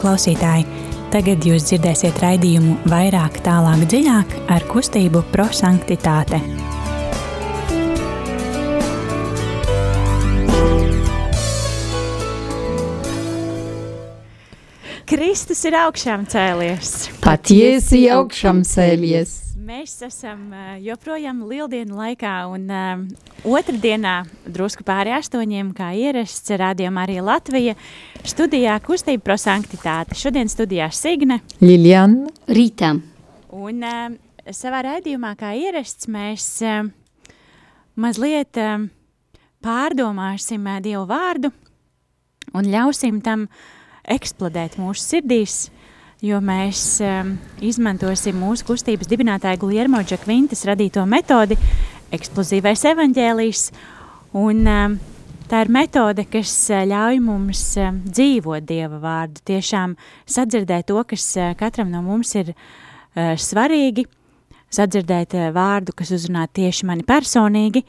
klausītāji! Tagad jūs dzirdēsiet raidījumu vairāk, tālāk, dziļāk ar kustību prosanktitāte. Kristus ir augšām cēlies. Patiesi augšām cēlies. Mēs esam uh, joprojām lieldienu laikā un uh, otrdienā, drusku pāri astoņiem, kā ierasts, rādījumā arī Latvija, studijā kustība prosanktitāte. Šodien studijā Signe. Liljana. Rītā. Un uh, savā raidījumā, kā ierasts, mēs uh, mazliet uh, pārdomāsim uh, Dievu vārdu un ļausim tam eksplodēt mūsu sirdīs, jo mēs um, izmantosim mūsu kustības dibinātāja Guljermo Džakvintas radīto metodi eksplozīvais evaņģēlijs, un um, tā ir metode, kas uh, ļauj mums um, dzīvot Dieva vārdu, tiešām sadzirdēt to, kas uh, katram no mums ir uh, svarīgi, sadzirdēt uh, vārdu, kas uzrunā tieši mani personīgi,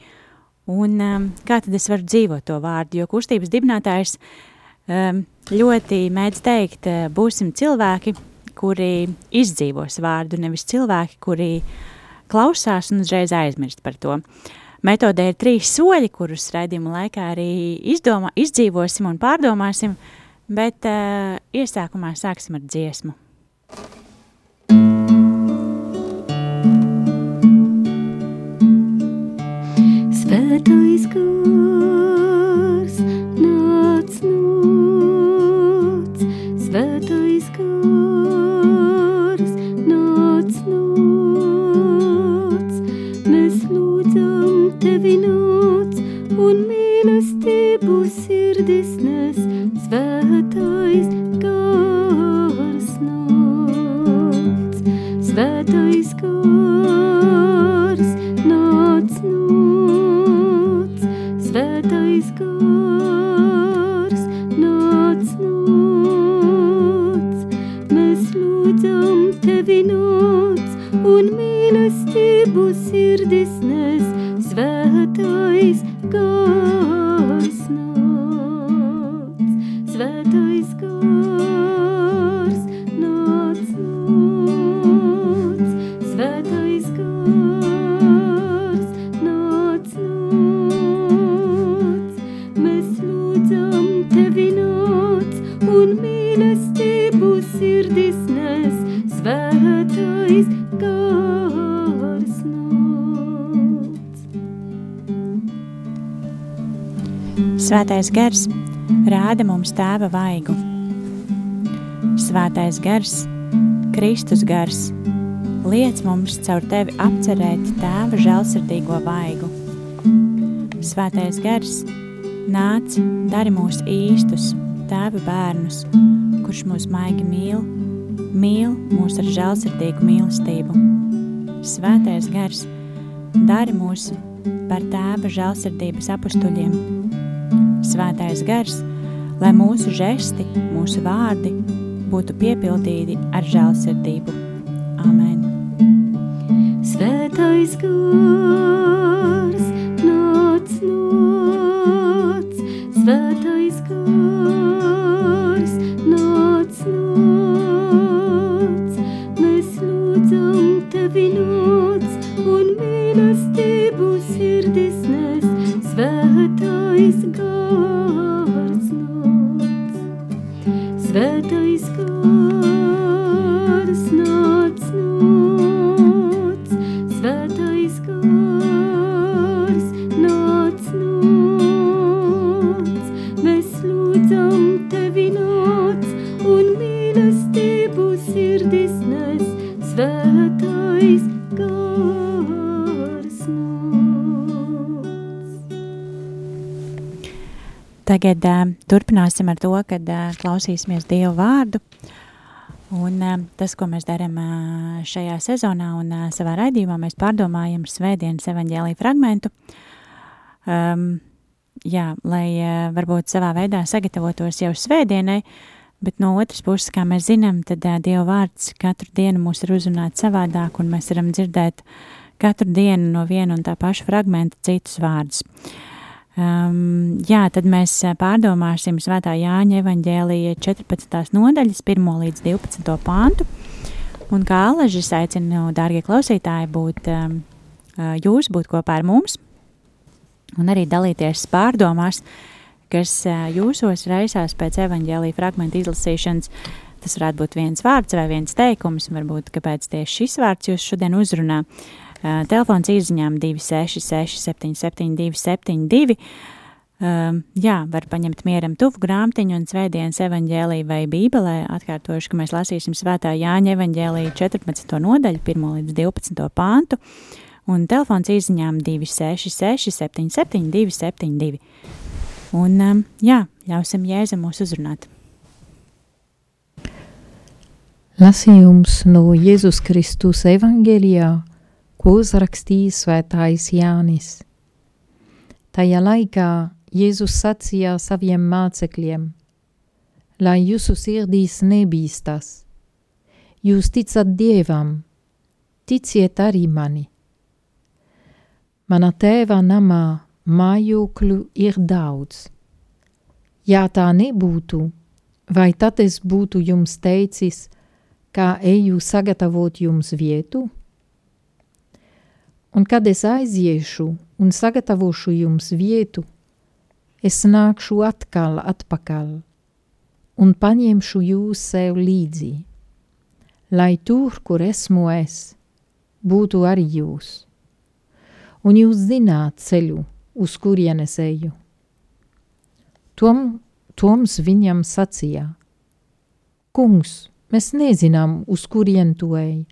un um, kā tad es varu dzīvot to vārdu, jo kustības dibinātājs um, ļoti mēdz teikt, uh, būsim cilvēki, kuri izdzīvos vārdu, nevis cilvēki, kuri klausās un uzreiz aizmirst par to. Metodē ir trīs soļi, kurus raidījuma laikā arī izdomā, izdzīvosim un pārdomāsim, bet uh, iesākumā sāksim ar dziesmu. Svētais gars svētais gars nāc, svētais gars nāc nāc, svētais gars nāc nāc, mēs lūdzam tevi nāc un mīlestību sirdis nes, Svētais gars rāda mums tēva vaigu. Svētais gars, Kristus gars, liec mums caur tevi apcerēt tēva žēlsirdīgo vaigu. Svētais gars, nāc, dari mūs īstus, tēva bērnus, kurš mūs maigi mīl, mīl mūs ar žēlsirdīgu mīlestību. Svētais gars, dari mūs par tēva žēlsirdības apustuļiem. Svētais gars, lai mūsu žesti, mūsu vārdi būtu piepildīti ar žēlsirdību. Amen. Svētais gars Tagad uh, turpināsim ar to, kad uh, klausīsimies Dievu vārdu. Un uh, tas, ko mēs darām uh, šajā sezonā un uh, savā raidījumā, mēs pārdomājam svētdienas evaņģēlī fragmentu. Um, jā, lai uh, varbūt savā veidā sagatavotos jau svētdienai, bet no otras puses, kā mēs zinām, tad uh, Dieva vārds katru dienu mūs ir uzrunāts savādāk, un mēs varam dzirdēt katru dienu no viena un tā paša fragmenta citus vārdus. Um, jā, tad mēs pārdomāsim Svētā Jāņa evaņģēlīja 14. nodaļas, 1 līdz 12. pāntu. Un kā alažas aicinu, dārgie klausītāji, būt um, jūs, būt kopā ar mums un arī dalīties pārdomās, kas uh, jūsos raisās pēc evaņģēlīja fragmenta izlasīšanas. Tas varētu būt viens vārds vai viens teikums, varbūt kāpēc tieši šis vārds jūs šodien uzrunā. Uh, telefons izziņām 266 77 272 Um, jā, var paņemt mieram tuvu grāmatiņu un svētdienas evaņģēlīju vai bībelē. Atkārtošu, ka mēs lasīsim svētā Jāņa evaņģēlīju 14. nodaļu, 1 līdz 12. pāntu, un telefons izziņām 266 77 272. Un um, jā, ļausim Jēzum mūs uzrunāt. Lasījums no Jēzus Kristus evaņģēlijā, ko uzrakstīja svētājs Jānis. Tajā laikā Jēzus sacīja saviem mācekļiem: Lai jūsu sirdīs nebīstas, jūs ticat Dievam, ticiet arī mani. Mana tēva namā mājokļu ir daudz. Ja tā nebūtu, vai tad es būtu jums teicis, kā eju sagatavot jums vietu? Un kad es aiziešu un sagatavošu jums vietu, es nākšu atkal atpakaļ un paņemšu jūs sev līdzi, lai tur, kur esmu es, būtu arī jūs. Un jūs zināt ceļu, uz kurienes eju. Tom, Toms viņam sacīja: Kungs, mēs nezinām, uz kurien tu ej,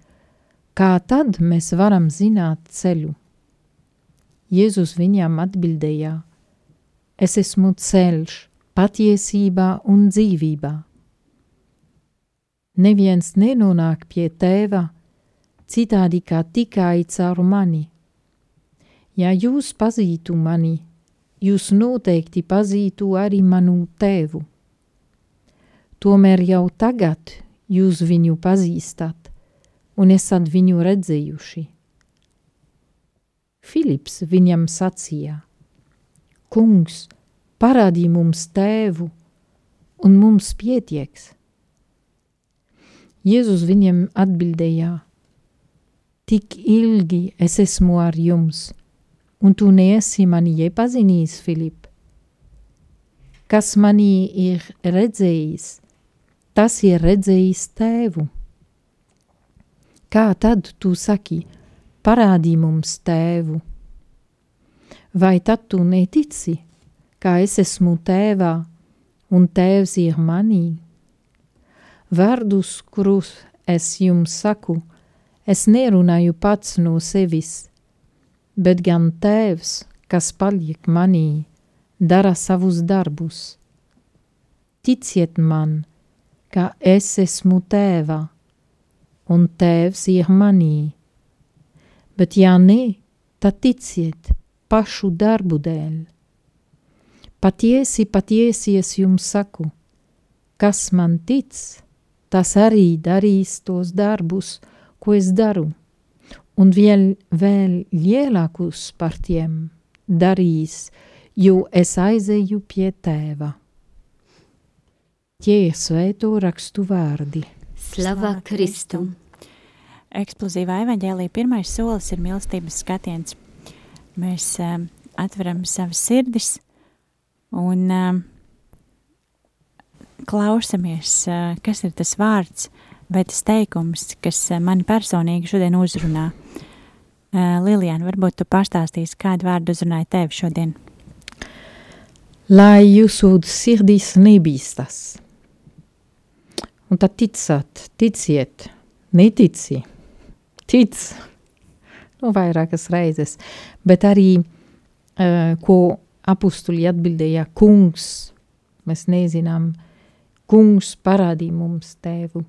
kā tad mēs varam zināt ceļu? Jēzus viņam atbildēja: Es esmu ceļš, patiesībā un dzīvībā. Neviens nenonāk pie tēva citādi kā tikai caur mani. Ja jūs pazītu mani, jūs noteikti pazītu arī manu tēvu. Tomēr jau tagad jūs viņu pazīstat un esat viņu redzējuši. Filips viņam sacīja – Kungs, parādī mums tēvu, un mums pietieks. Jēzus viņiem atbildēja: Tik ilgi es esmu ar jums, un tu neesi mani iepazinījis, Filip. Kas manī ir redzējis, tas ir redzējis tēvu. Kā tad tu saki, parādī mums tēvu? vai tad tu netici, kā es esmu tēvā un tēvs ir manī? Vārdus, kurus es jums saku, es nerunāju pats no sevis, bet gan tēvs, kas paliek manī, dara savus darbus. Ticiet man, ka es esmu tēvā, un tēvs ir manī. Bet ja ne, tad ticiet, pašu darbu dēļ. Patiesi, patiesi es jums saku, kas man tic, tas arī darīs tos darbus, ko es daru, un vēl, vēl lielākus par tiem darīs, jo es aizeju pie tēva. Tie ir svēto rakstu vārdi. Slava Kristum! Eksplozīvā evaņģēlī pirmais solis ir mīlestības skatiens – mēs uh, atveram savas sirdis un uh, klausamies, uh, kas ir tas vārds vai tas teikums, kas uh, mani personīgi šodien uzrunā. Uh, Lilijāna, varbūt tu pastāstīsi, kādu vārdu uzrunāja tevi šodien? Lai jūsu sirdīs nebīstas. Un tad ticat, ticiet, netici, tic, nu, vairākas reizes, bet arī, uh, ko apustuļi atbildēja, kungs, mēs nezinām, kungs parādīja mums tevu.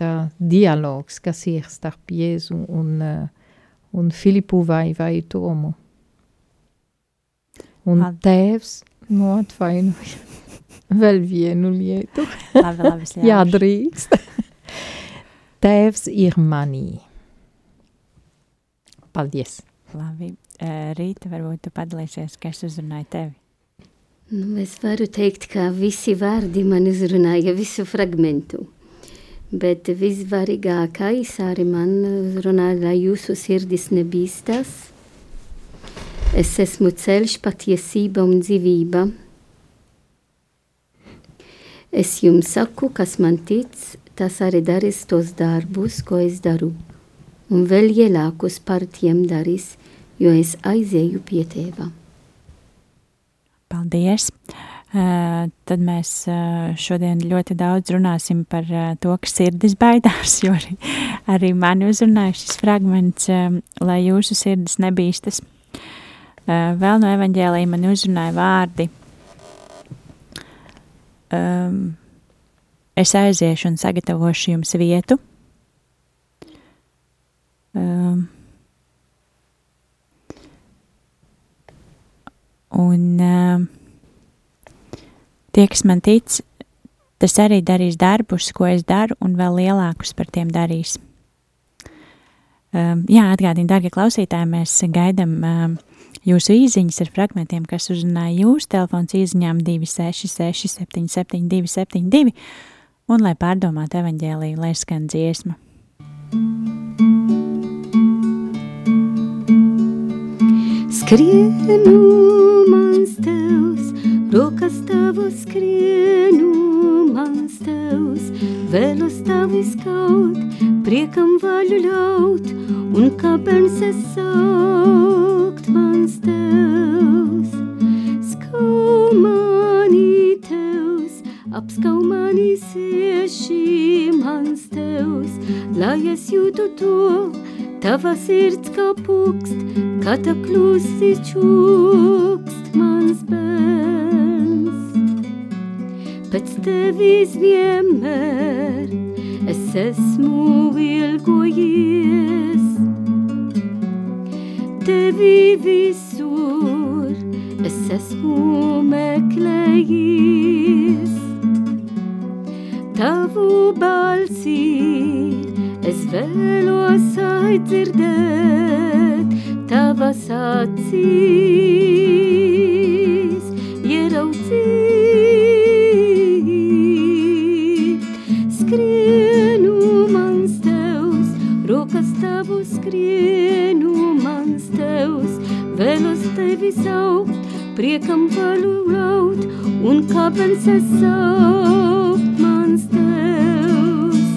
Tā dialogs, kas ir starp Jēzu un, uh, un Filipu vai, vai Tomu. Un tēvs, nu atvainoja, vēl vienu lietu. labi, labi, Jā, drīkst. tēvs ir manī. Paldies! Labi. Rīta, varbūt tu padalīsies, kas uzrunāja tevi. Nu, es varu teikt, ka visi vārdi man uzrunāja visu fragmentu. Bet visvarīgākais arī man uzrunāja, lai jūsu sirdis nebīstas. Es esmu ceļš, patiesība un dzīvība. Es jums saku, kas man tic, tas arī darīs tos darbus, ko es daru. Un vēl lielākus par tiem darīs, jo es aizēju pie tēva. Paldies! Uh, tad mēs uh, šodien ļoti daudz runāsim par uh, to, ka sirdis baidās, jo arī, arī mani uzrunāja šis fragments, lai jūsu sirdis nebīstas. Vēl no evaņģēlīja man uzrunāja vārdi. Um, es aiziešu un sagatavošu jums vietu. Um, Un uh, tie, kas man tic, tas arī darīs darbus, ko es daru, un vēl lielākus par tiem darīs. Um, jā, atgādini, darbie klausītāji, mēs gaidām um, jūsu īsiņas ar fragmentiem, kas uzrunāja jūsu telefons īsiņām 266, 772, 72, un lai pārdomātu evaņģēlīju, lai skan dziesma. Skrienu mans tevs, rokas tavu skrienu mans tevs, vēlos tavu skaut, priekam vaļu ļaut, un kā bērns es saukt Tava sirds kā pukst, kā tā klusi čukst mans bērns. Pēc tevis vienmēr es esmu ilgojies. Tevi visur es esmu kāpēc es saukt mans tevs.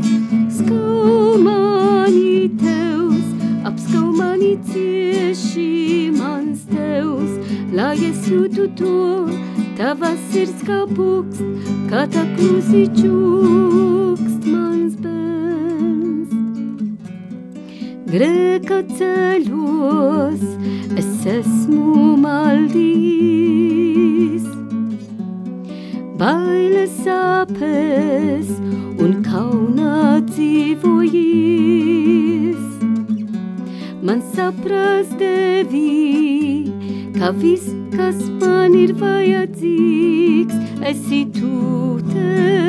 Apskau mani tevs, apskau mani cieši mans tevs, lai es jūtu to, tavas sirds kā pukst, kā tā klusi čukst mans bērns. Grēka ceļos es esmu maldījis, bailes sāpes un kaunā dzīvojis. Man saprast devi, ka viss, kas man ir vajadzīgs, esi tu tevs,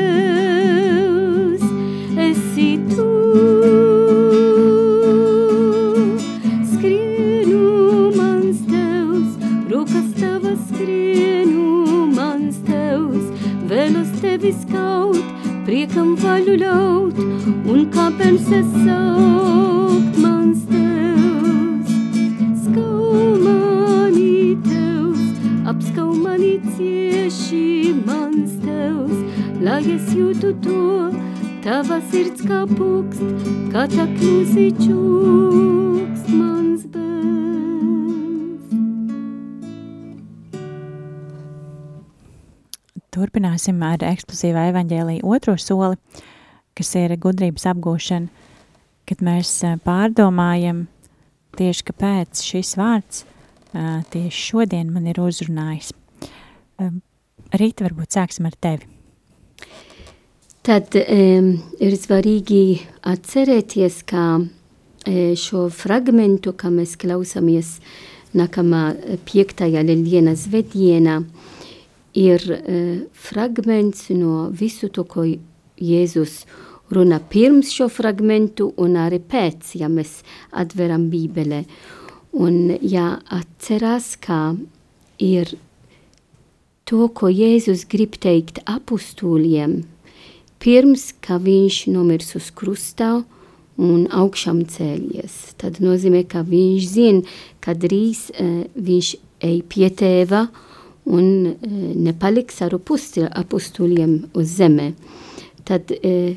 vēlos tevi skaut, priekam vaļu ļaut, un kāpēc es saukt mans tevs. Skau mani tevs, apskau mani cieši mans tevs, lai es jūtu to, tava sirds kā pukst, kā tā klusi čukst Turpināsim ar eksplozīvā evaņģēlīja otro soli, kas ir gudrības apgūšana, kad mēs pārdomājam tieši, kāpēc šis vārds tieši šodien man ir uzrunājis. Rīta, varbūt sāksim ar tevi. Tad um, ir svarīgi atcerēties, ka šo fragmentu, kā mēs klausāmies nākamā piektajā Lieldienas vedienā, ir e, fragments no visu to, ko Jēzus runā pirms šo fragmentu un arī pēc, ja mēs atveram Bībele. Un jāatcerās, ka ir to, ko Jēzus grib teikt apustūļiem, pirms, ka viņš nomirs uz krustā un augšām cēlies. Tad nozīmē, ka viņš zina, ka drīz uh, viņš ej pie tēva un uh, nepaliks ar apustūļiem uz zeme. Tad uh,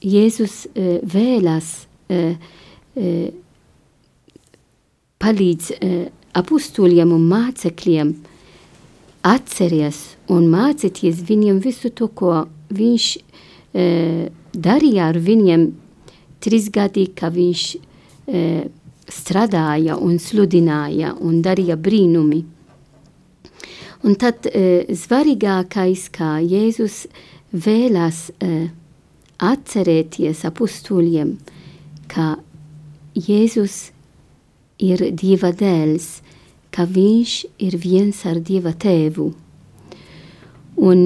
Jēzus uh, vēlas uh, uh, palīdz uh, apustūļiem un mācekļiem atceries un mācīties viņiem visu to, ko viņš uh, darīja ar viņiem trīs gadi, ka viņš uh, strādāja un sludināja un darīja brīnumi. Un tad uh, svarīgākais, kā Jēzus vēlas uh, atcerēties apustūļiem, ka Jēzus ir Dieva dēls, ka viņš ir viens ar Dieva tēvu. Un,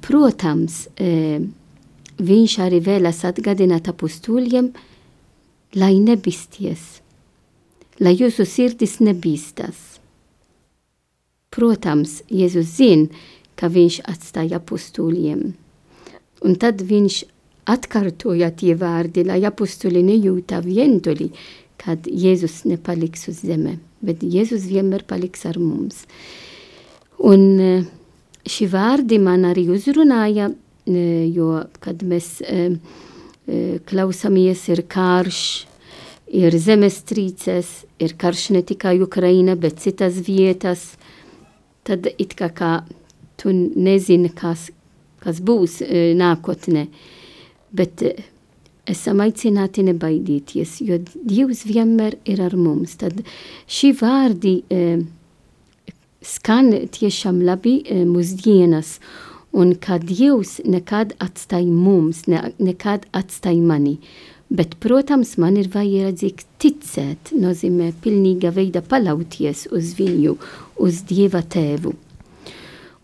protams, e, viņš arī vēlas atgādināt apustūļiem, lai nebisties, lai jūsu sirdis nebīstas. Protams, Jēzus zina, ka viņš atstāja apustūļiem. Un tad viņš atkārtoja tie vārdi, lai apustūļi nejūta vientuli, kad Jēzus nepaliks uz zeme, bet Jēzus vienmēr paliks ar mums. Un e, šī vārdi man arī uzrunāja, e, jo, kad mēs e, klausamies, ir karš, ir zemestrīces, ir karš ne tikai Ukraina, bet citas vietas, tad it kā, kā tu nezini, kas, kas būs nākotne. Bet esam aicināti nebaidīties, jo Dievs vienmēr ir ar mums. Tad šī vārdi e, skan tiešām labi e, mūsdienas, un ka Dievs nekad atstāj mums, ne, nekad atstāj mani. Bet, protams, man ir vajadzīgs ticēt, nozīmē pilnīga veida palauties uz viņu, uz Dieva tēvu.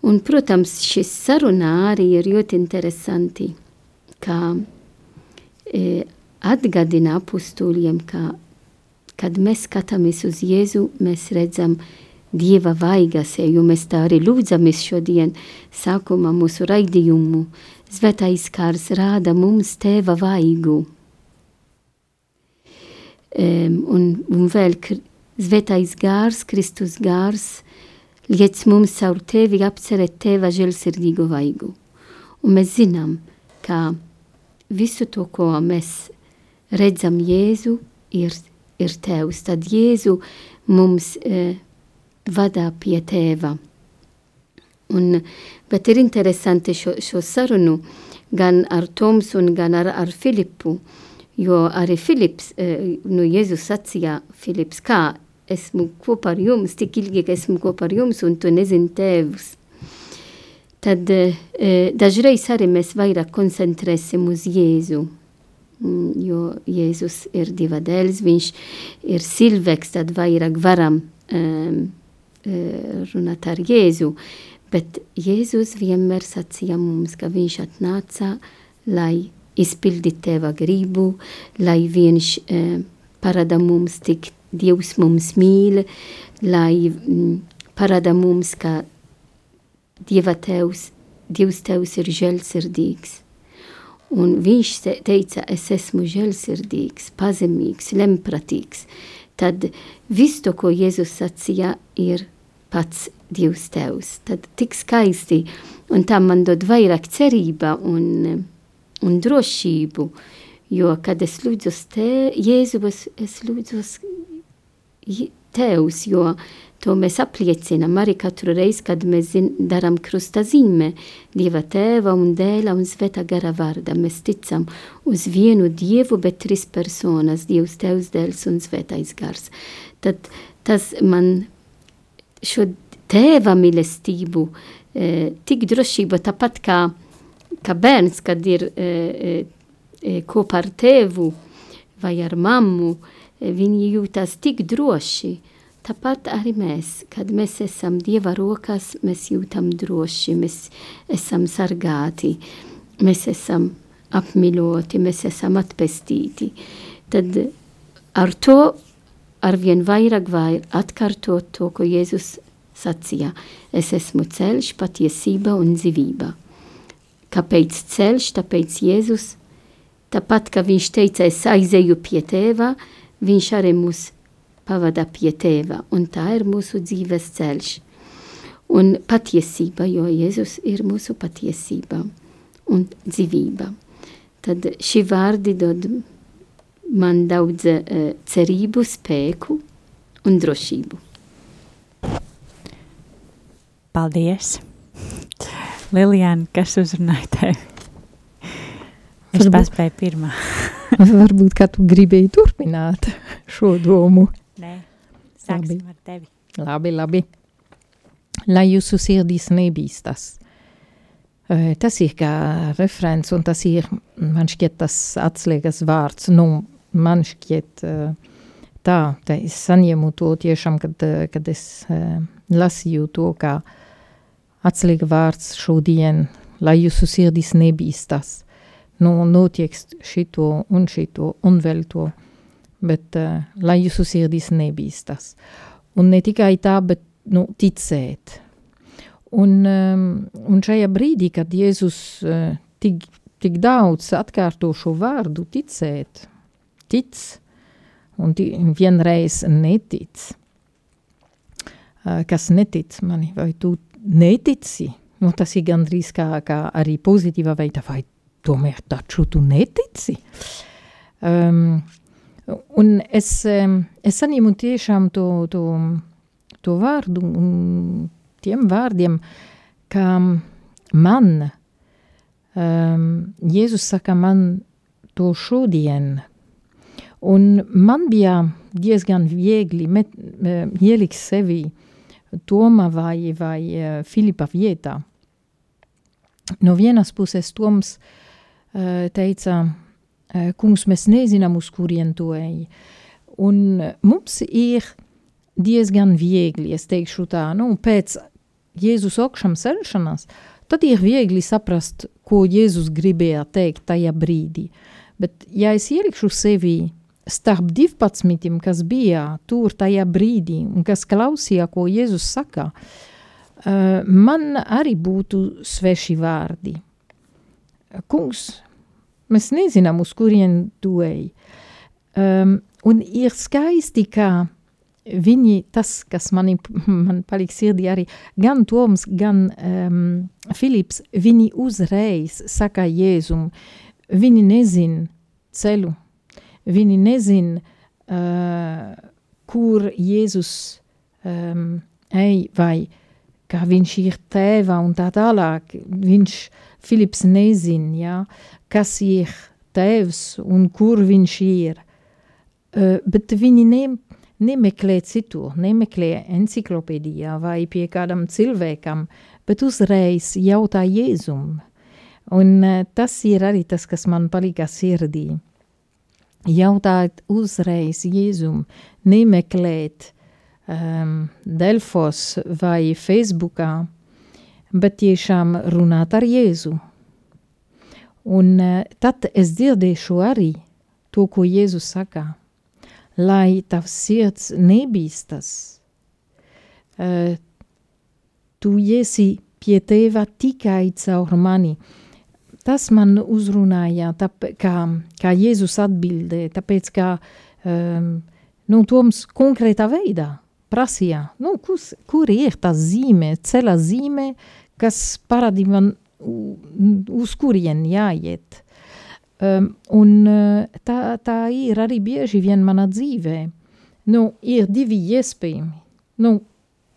Un, protams, šis sarunā arī ir ļoti interesanti, ka e, atgādina apustūļiem, ka, kad mēs skatāmies uz Jēzu, mēs redzam Dieva vaigas, jo mēs tā arī lūdzamies šodien sākumā mūsu raidījumu. Svētais kārs rāda mums tēva vaigu. Um, un, un vēl svētais gārs, Kristus gārs, liec mums caur tevi apcerēt tēva žēlsirdīgo vaigu. Un mēs zinām, ka visu to, ko mēs redzam Jēzu, ir, ir Tevs. Tad Jēzu mums e, vadā pie Tēva. Un, bet ir interesanti šo, šo sarunu gan ar Tomsu, gan ar, ar Filipu, jo arī Filips, e, nu Jēzus sacīja Filips, kā esmu kopā ar jums, tik ilgi, ka esmu kopā ar jums, un tu nezini tēvus tad e, dažreiz arī mēs vairāk koncentrēsim uz Jēzu. Jo Jēzus ir diva dēls, viņš ir cilvēks, tad vairāk varam um, runāt ar Jēzu. Bet Jēzus vienmēr sacīja mums, ka viņš atnāca, lai izpildītu teva gribu, lai viņš um, parāda mums, cik Dievs mums mīl, lai um, parāda mums, ka Dieva tevs, Dievs tevs ir žēlsirdīgs. Un viņš teica, es esmu žēlsirdīgs, pazemīgs, lempratīgs. Tad viss to, ko Jēzus sacīja, ir pats Dievs tevs. Tad tik skaisti, un tam man dod vairāk cerība un, un drošību, jo, kad es lūdzu te, Jēzu, es, es lūdzu tevs, jo To mēs apliecinām arī katru reizi, kad mēs zin, darām krusta zīme Dieva tēva un dēla un sveta gara vārda. Mēs ticam uz vienu Dievu, bet trīs personas, Dievs tevs, dēls un svētais gars. Tad tas man šo tēva mīlestību, e, tik drošība tāpat kā, kā bērns, kad ir e, e, kopā ar tēvu vai ar mammu, e, viņi jūtas tik droši, Tāpat arī mēs, kad mēs esam Dieva rokās, mēs jūtam droši, mēs esam sargāti, mēs esam apmīļoti, mēs esam atpestīti. Tad ar to arvien vairāk vai atkārtot to, ko Jēzus sacīja. Es esmu ceļš, patiesība un dzīvība. Kāpēc ceļš? Tāpēc Jēzus, tāpat kā viņš teica, es aizēju pie tēva, viņš arī mūs pavada pie tēva, un tā ir mūsu dzīves ceļš. Un patiesība, jo Jēzus ir mūsu patiesība un dzīvība. Tad šī vārdi dod man daudz uh, cerību, spēku un drošību. Paldies! Lilijāna, kas uzrunāja tevi? Es paspēju pirmā. Varbūt, ka tu gribēji turpināt šo domu. Nē, sāksim labi. ar tevi. Labi, labi. Lai jūsu sirdīs nebīstas. Tas ir kā referents, un tas ir, man šķiet, tas atslēgas vārds. Nu, man šķiet tā, tā es saņēmu to tiešām, kad, kad es lasīju to, kā atslēga vārds šodien, lai jūsu sirdīs nebīstas. Nu, notiek šito un šito un vēl to, bet uh, lai jūsu sirdīs nebīstas. Un ne tikai tā, bet nu, ticēt. Un, um, un šajā brīdī, kad Jēzus uh, tik, tik daudz atkārto šo vārdu ticēt, tic un vienreiz netic, uh, kas netic mani, vai tu netici, nu, tas ir gandrīz kā, kā arī pozitīvā veidā, vai tomēr taču tu netici. Um, un es, um, es saņēmu tiešām to, to, to vārdu un tiem vārdiem, ka man, um, Jēzus saka man to šodien, un man bija diezgan viegli met, uh, ielikt sevi Toma vai, vai uh, Filipa vietā. No vienas puses Toms uh, teica, eh, kungs, mēs nezinām, uz kurien to ej. Un mums ir diezgan viegli, es teikšu tā, nu, pēc Jēzus augšām celšanās, tad ir viegli saprast, ko Jēzus gribēja teikt tajā brīdī. Bet, ja es ielikšu sevi starp 12, kas bija tur tajā brīdī un kas klausīja, ko Jēzus saka, man arī būtu sveši vārdi. Kungs, Mēs nezinām, uz kurien tu ej. Um, un ir skaisti, ka viņi, tas, kas mani, man palika sirdī arī, gan Toms, gan um, Filips, viņi uzreiz saka Jēzum, viņi nezin ceļu, viņi nezin, uh, kur Jēzus um, ej, vai kā viņš ir tēva un tā tālāk, viņš, Filips nezin, jā, ja, kas ir tēvs un kur viņš ir. Uh, bet viņi ne, nemeklē citur, nemeklē enciklopēdijā vai pie kādam cilvēkam, bet uzreiz jautā Jēzum. Un uh, tas ir arī tas, kas man palika sirdī. Jautāt uzreiz Jēzum, nemeklēt um, Delfos vai Facebookā, bet tiešām runāt ar Jēzu Un uh, tad es dzirdēšu arī to, ko Jēzus saka, lai tavs sirds nebīstas. Uh, tu esi pie teva tikai caur mani. Tas man uzrunāja, tāp, kā, kā Jēzus atbildē, tāpēc, ka um, nu, Toms konkrētā veidā prasīja, nu, kus, kur ir tā zīme, ceļa zīme, kas parādīja man uz kurien jāiet. Um, un uh, tā, tā ir arī bieži vien manā dzīvē. Nu, ir divi iespējami. Nu,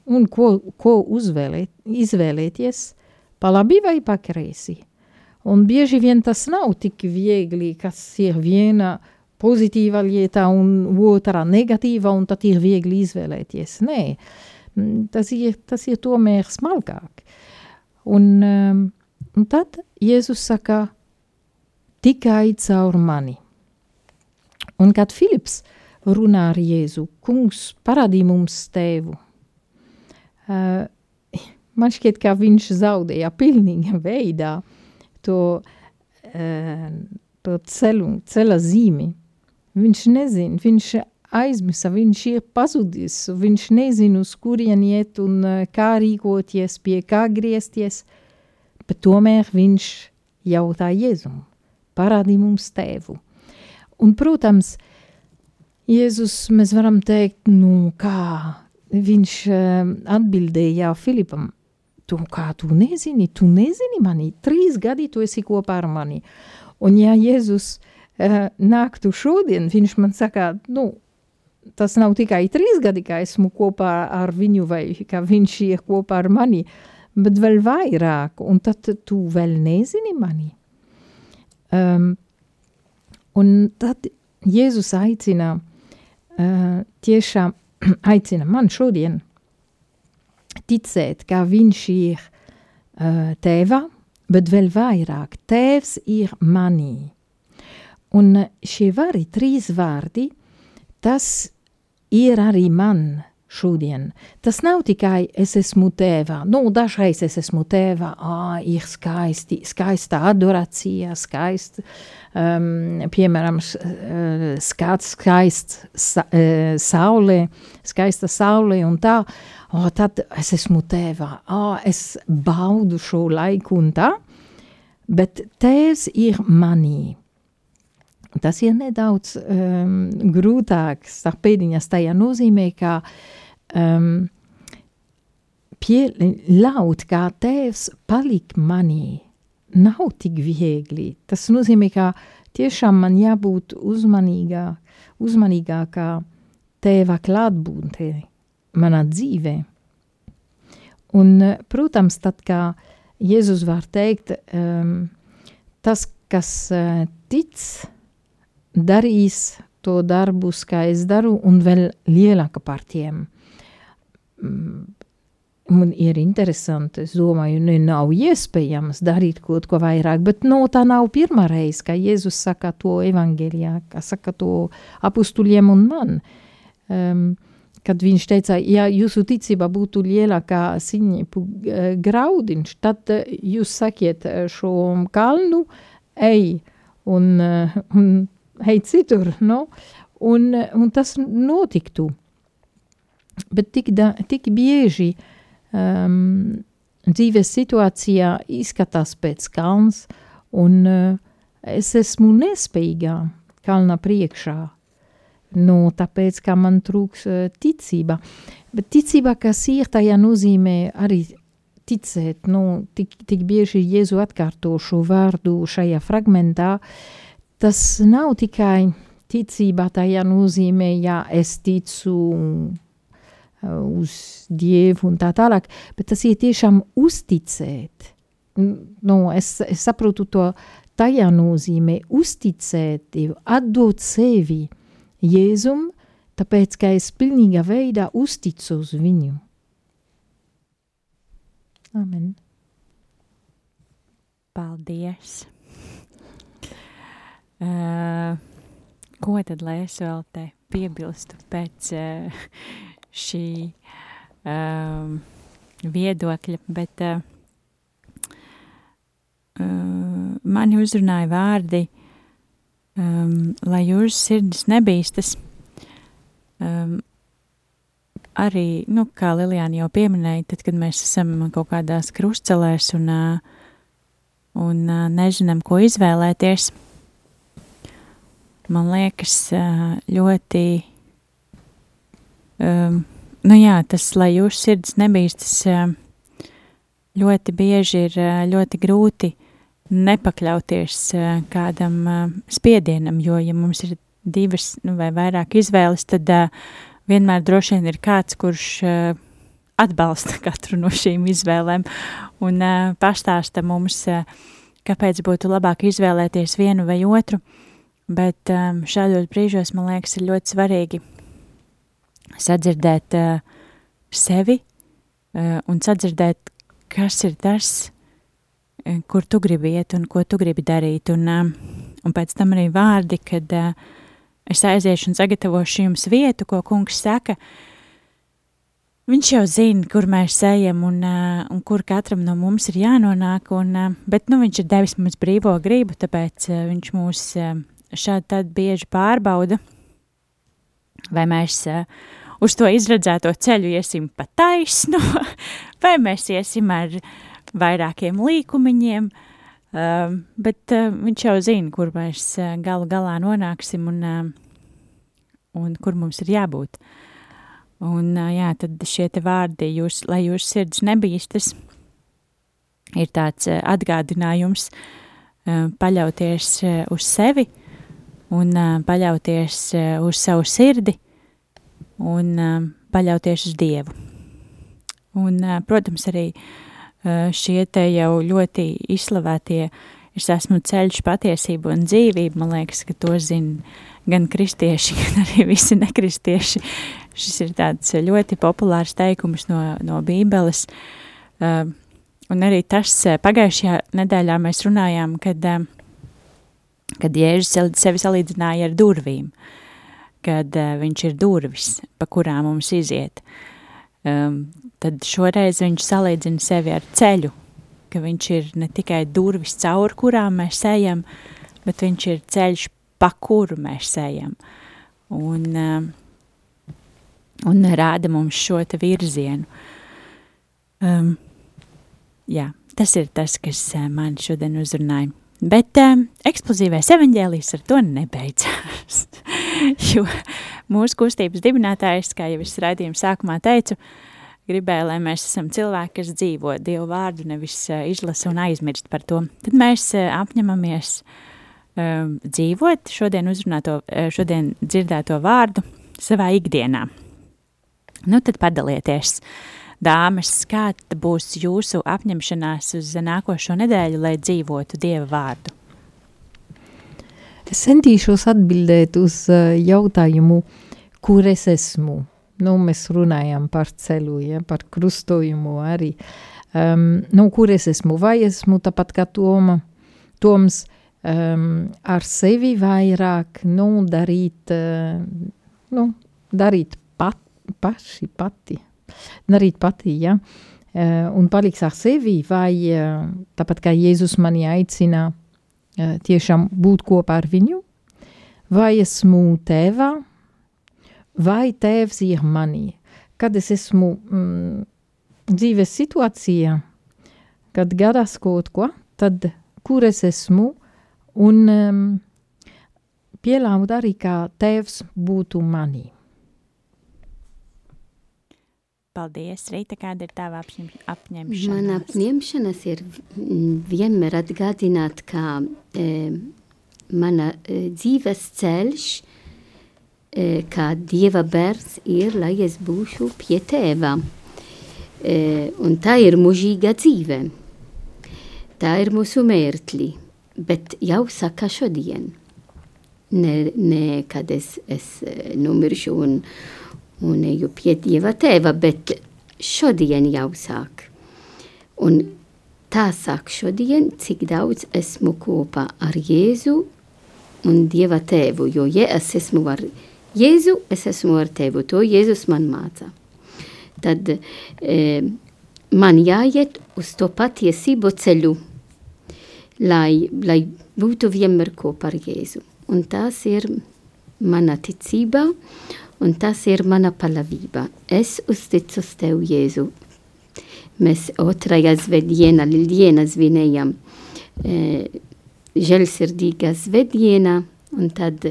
un ko, ko uzvēlēt, izvēlēties, pa labi vai pa kreisi. Un bieži vien tas nav tik viegli, kas ir viena pozitīva lieta un otrā negatīva, un tad ir viegli izvēlēties. Nē, mm, tas ir, tas ir tomēr smalkāk. Un um, Un tad Jēzus saka, tikai caur mani. Un kad Filips runā ar Jēzu, kungs parādīja mums tēvu, uh, man šķiet, ka viņš zaudēja pilnīga veidā to, uh, to ceļu, ceļa zīmi. Viņš nezina, viņš aizmisa, viņš ir pazudis, viņš nezina, uz kurien iet un uh, kā rīkoties, pie kā griezties, bet tomēr viņš jautā Jēzum, parādīja mums tēvu. Un, protams, Jēzus mēs varam teikt, nu kā, viņš uh, atbildēja Filipam, tu kā tu nezini, tu nezini mani, trīs gadi tu esi kopā ar mani. Un ja Jēzus uh, nāktu šodien, viņš man saka, nu, tas nav tikai trīs gadi, kā esmu kopā ar viņu, vai kā viņš ir kopā ar mani, bet vēl vairāk, un tad tu vēl nezini mani. Um, un tad Jēzus aicina, uh, tiešām aicina man šodien ticēt, ka viņš ir uh, tēvā, bet vēl vairāk, tēvs ir manī. Un šie vari trīs vārdi, tas ir arī man šodien. Tas nav tikai es esmu tēvā. Nu, dažreiz es esmu tēvā, ā, ir skaisti, skaista adorācija, skaist, um, piemēram, skats, skaists sa, uh, saulē, skaista saulē un tā, o, tad es esmu tēvā, ā, es baudu šo laiku un tā, bet tēvs ir manī. Tas ir nedaudz um, grūtāk starp pēdiņas tajā nozīmē, ka um, pieļaut, kā tēvs palik manī, nav tik viegli. Tas nozīmē, ka tiešām man jābūt uzmanīgā, uzmanīgākā tēva klātbūtē manā dzīvē. Un, protams, tad, kā Jēzus var teikt, um, tas, kas uh, tic, darīs to darbus, kā es daru, un vēl lielāka par tiem. Man ir interesanti, es domāju, ne, nav iespējams darīt kaut ko vairāk, bet no, tā nav pirmā reize, ka Jēzus saka to evanģēlijā, ka saka to apustuļiem un man. Um, kad viņš teica, ja jūsu ticība būtu lielākā siņepu graudiņš, tad jūs sakiet šo kalnu, ej, un, un ej citur, no? un, un tas notiktu. Bet tik, da, tik bieži um, dzīves situācijā izskatās pēc kalns, un uh, es esmu nespējīgā kalna priekšā. Nu, tāpēc, ka man trūks uh, ticība. Bet ticība, kas ir, tajā nozīmē arī ticēt. Nu, tik, tik bieži Jēzu atkārto šo vārdu šajā fragmentā, uh, tas nav tikai ticība tajā nozīmē, ja es ticu uh, uz Dievu un tā tālāk, bet tas ir tiešām uzticēt. Nu, es, es saprotu to tajā nozīmē uzticēt Dievu, atdot sevi Jēzum, tāpēc, ka es pilnīgā veidā uzticu uz viņu. Amen. Paldies! Uh, ko tad lai es vēl te piebilstu pēc uh, šī uh, viedokļa, bet uh, mani uzrunāja vārdi, um, lai jūsu sirdis nebīstas. Um, arī, nu, kā Lilijāna jau pieminēja, tad, kad mēs esam kaut kādās krustcelēs un, uh, un uh, nezinām, ko izvēlēties, man liekas, ļoti, um, nu jā, tas, lai jūsu sirds nebīstas, ļoti bieži ir ļoti grūti nepakļauties kādam spiedienam, jo, ja mums ir divas nu, vai vairāk izvēles, tad vienmēr droši vien ir kāds, kurš atbalsta katru no šīm izvēlēm un pastāsta mums, kāpēc būtu labāk izvēlēties vienu vai otru. Bet um, šādos brīžos man liekas, ir ļoti svarīgi sadzirdēt uh, sevi uh, un sadzirdēt, kas ir tas, uh, kur tu gribi iet un ko tu gribi darīt. Un, uh, un pēc tam arī vārdi, kad uh, es aiziešu un sagatavošu jums vietu, ko kungs saka. Viņš jau zina, kur mēs ejam un, uh, un kur katram no mums ir jānonāk, un, uh, bet nu, viņš ir devis mums brīvo gribu, tāpēc uh, viņš mūs uh, šādi tad bieži pārbauda, vai mēs uz to izredzēto ceļu iesim pa taisnu, vai mēs iesim ar vairākiem līkumiņiem, uh, bet uh, viņš jau zina, kur mēs galu galā nonāksim un, uh, un kur mums ir jābūt. Un uh, jā, tad šie te vārdi, jūs, lai jūsu sirds nebīstas, ir tāds uh, atgādinājums uh, paļauties uh, uz sevi un uh, paļauties uh, uz savu sirdi un uh, paļauties uz Dievu. Un, protams, arī šie te jau ļoti izslavētie es esmu ceļš, patiesība un dzīvība, man liekas, ka to zina gan kristieši, gan arī visi nekristieši. Šis ir tāds ļoti populārs teikums no, no bībeles. Un arī tas pagājušajā nedēļā mēs runājām, kad, uh, kad Jēzus sevi salīdzināja ar durvīm. Kad uh, viņš ir durvis, pa kurām mums iziet. Um, tad šoreiz viņš salīdzina sevi ar ceļu, ka viņš ir ne tikai durvis, caur kurām mēs ejam, bet viņš ir ceļš, pa kuru mēs ejam. Un, um, un rāda mums šo te virzienu. Um, jā, tas ir tas, kas uh, man šodien uzrunāja. Bet um, eksplozīvais evaņģēlijs ar to nebeidzās, jo mūsu kustības dibinātājs, kā jau es raidījuma sākumā teicu, gribēja, lai mēs esam cilvēki, kas dzīvo Dievu vārdu, nevis uh, izlasa un aizmirst par to. Tad mēs uh, apņemamies um, dzīvot šodien uzrunāto, uh, šodien dzirdēto vārdu savā ikdienā. Nu, tad padalieties. Uh, dāmas, kāda būs jūsu apņemšanās uz nākošo nedēļu, lai dzīvotu Dieva vārdu? Es centīšos atbildēt uz uh, jautājumu, kur es esmu. Nu, mēs runājam par ceļu, ja, par krustojumu arī. Um, nu, kur es esmu? Vai esmu tāpat kā Toma, Toms um, ar sevi vairāk, nu, darīt, uh, nu, darīt pat, paši, pati, darīt patīk, ja? Eh, un paliks ar sevi, vai eh, tāpat kā Jēzus mani aicina eh, tiešām būt kopā ar viņu, vai esmu tēvā, vai tēvs ir manī. Kad es esmu mm, dzīves situācijā, kad gadās kaut ko, tad kur es esmu un um, pieļaut arī, kā tēvs būtu manī. Paldies, Rīta, kāda ir tava apņemšanās? Mana apņemšanās ir vienmēr atgādināt, ka e, mana e, dzīves ceļš, e, kā Dieva bērns ir, lai es būšu pie tēva. E, un tā ir mūžīga dzīve. Tā ir mūsu mērķi, bet jau saka šodien. Ne, ne kad es, es e, numiršu un, un eju pie Dieva tēva, bet šodien jau sāk. Un tā sāk šodien, cik daudz esmu kopā ar Jēzu un Dieva tēvu, jo ja es esmu ar Jēzu, es esmu ar tevu, to Jēzus man māca. Tad e, man jāiet uz to patiesību ceļu, lai, lai būtu vienmēr kopā ar Jēzu. Un tas ir mana ticība, un tas ir mana palavība. Es uzticu tev, Jēzu. Mēs otrajā svētdienā, Lildienā svinējam e, žēlsirdīgā svētdienā, un tad,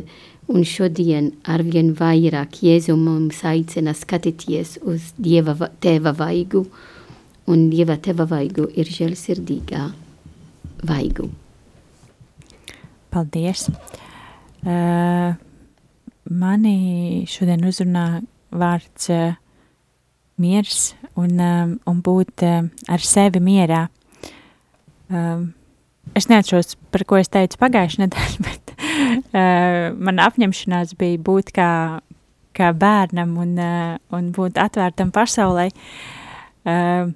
un šodien arvien vairāk Jēzu mums aicina skatīties uz Dieva tēva vaigu, un Dieva tēva vaigu ir žēlsirdīgā vaigu. Paldies! Uh, Mani šodien uzrunā vārds uh, miers un, um, un būt uh, ar sevi mierā. Um, es neatceros, par ko es teicu pagājušajā nedēļā, bet uh, mana apņemšanās bija būt kā, kā bērnam un, uh, un būt atvērtam pasaulē. Uh,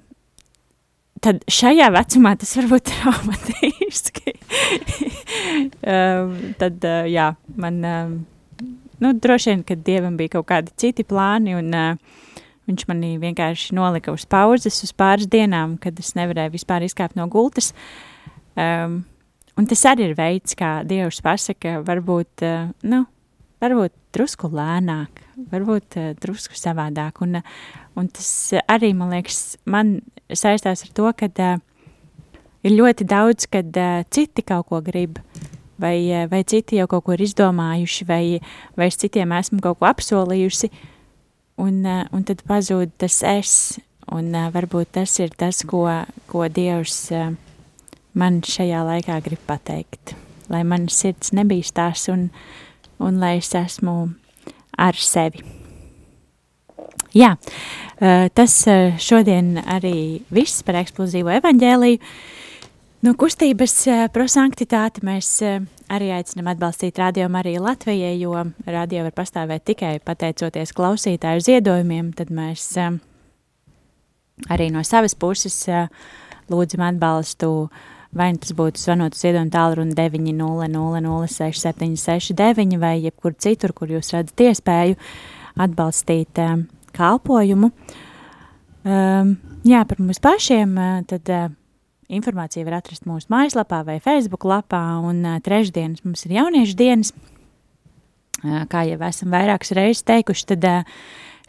tad šajā vecumā tas var būt traumatiski. uh, tad, uh, jā, man... Uh, nu, droši vien, ka Dievam bija kaut kādi citi plāni, un uh, viņš manī vienkārši nolika uz pauzes uz pāris dienām, kad es nevarēju vispār izkāpt no gultas. Um, un tas arī ir veids, kā Dievs pasaka, varbūt, uh, nu, varbūt drusku lēnāk, varbūt uh, drusku savādāk. Un, un tas arī, man liekas, man saistās ar to, ka uh, ir ļoti daudz, kad uh, citi kaut ko grib, uh, vai citi jau kaut ko ir izdomājuši, vai, vai es citiem esmu kaut ko apsolījusi, un, uh, un tad pazūd tas es, un uh, varbūt tas ir tas, ko, ko Dievs man šajā laikā grib pateikt lai man sirds nebīstās un, un lai es esmu ar sevi. Jā, tas šodien arī viss par eksplozīvo evaņģēliju. No kustības prosanktitāti mēs arī aicinam atbalstīt Radio Mariju Latvijai, jo radio var pastāvēt tikai pateicoties klausītāju ziedojumiem, tad mēs arī no savas puses lūdzam atbalstu vai nu tas būtu zvanot uz iedomu tālruni 900-6769 vai jebkur citur, kur jūs redzat iespēju atbalstīt um, kalpojumu. Um, jā, par mums pašiem, tad uh, informācija var atrast mūsu mājaslapā vai Facebook lapā, un uh, trešdienas mums ir jauniešu dienas. Uh, kā jau esam vairākas reizes teikuši, tad uh,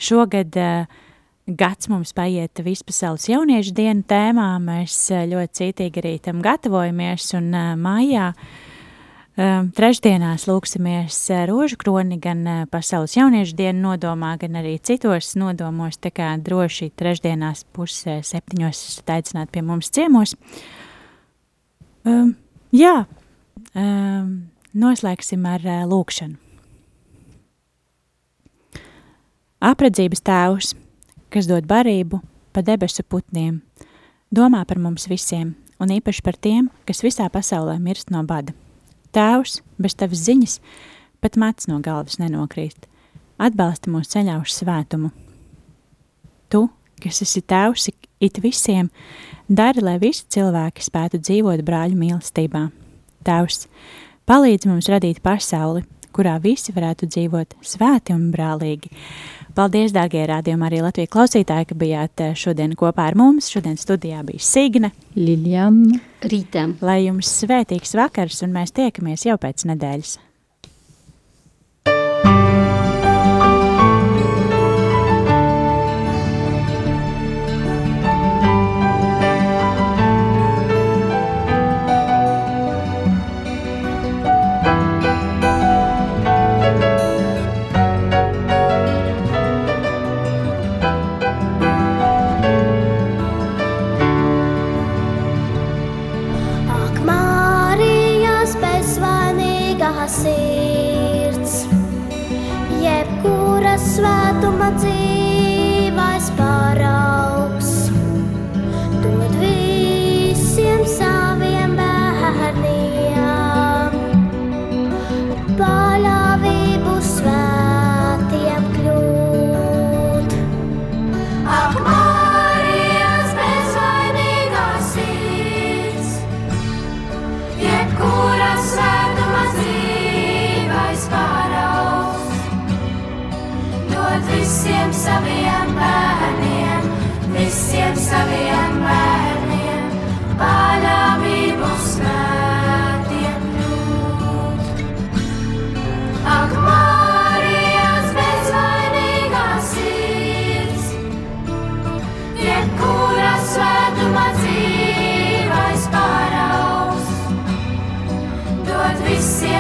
šogad uh, gads mums paiet vispasaules jauniešu dienu tēmā. Mēs eh, ļoti cītīgi arī tam gatavojamies un uh, mājā um, trešdienās lūksimies rožu kroni gan uh, pasaules jauniešu dienu nodomā, gan arī citos nodomos, tā kā droši trešdienās pusē septiņos esat aicināt pie mums ciemos. Um, jā, um, noslēgsim ar uh, lūkšanu. Apredzības tēvs, kas dod barību pa debesu putniem, domā par mums visiem, un īpaši par tiem, kas visā pasaulē mirst no bada. Tēvs, bez tavas ziņas, pat mats no galvas nenokrīt. Atbalsti mūs ceļā uz svētumu. Tu, kas esi tēvs it visiem, dari, lai visi cilvēki spētu dzīvot brāļu mīlestībā. Tēvs, palīdz mums radīt pasauli, kurā visi varētu dzīvot svēti un brālīgi. Paldies, dārgie rādījumi, arī Latvijas klausītāji, ka bijāt eh, šodien kopā ar mums. Šodien studijā bija Signe, Liljana, Rīta. Lai jums svētīgs vakars, un mēs tiekamies jau pēc nedēļas.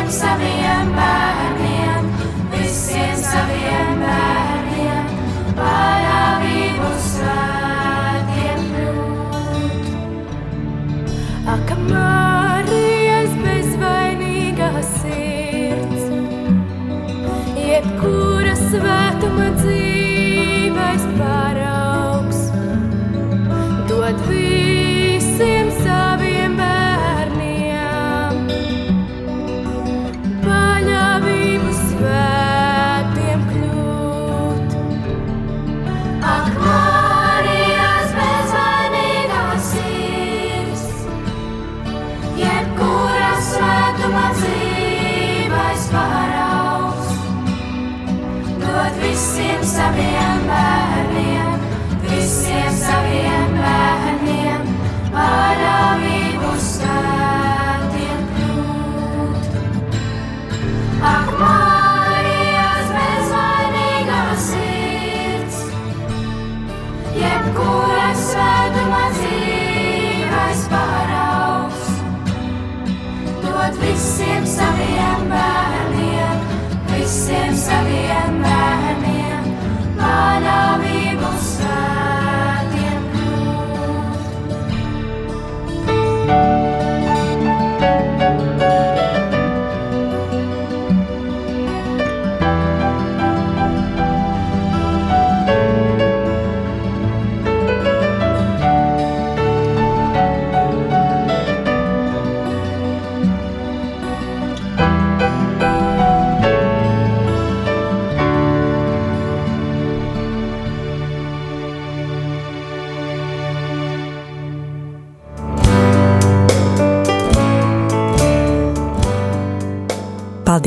i'm Bad. sunny and night.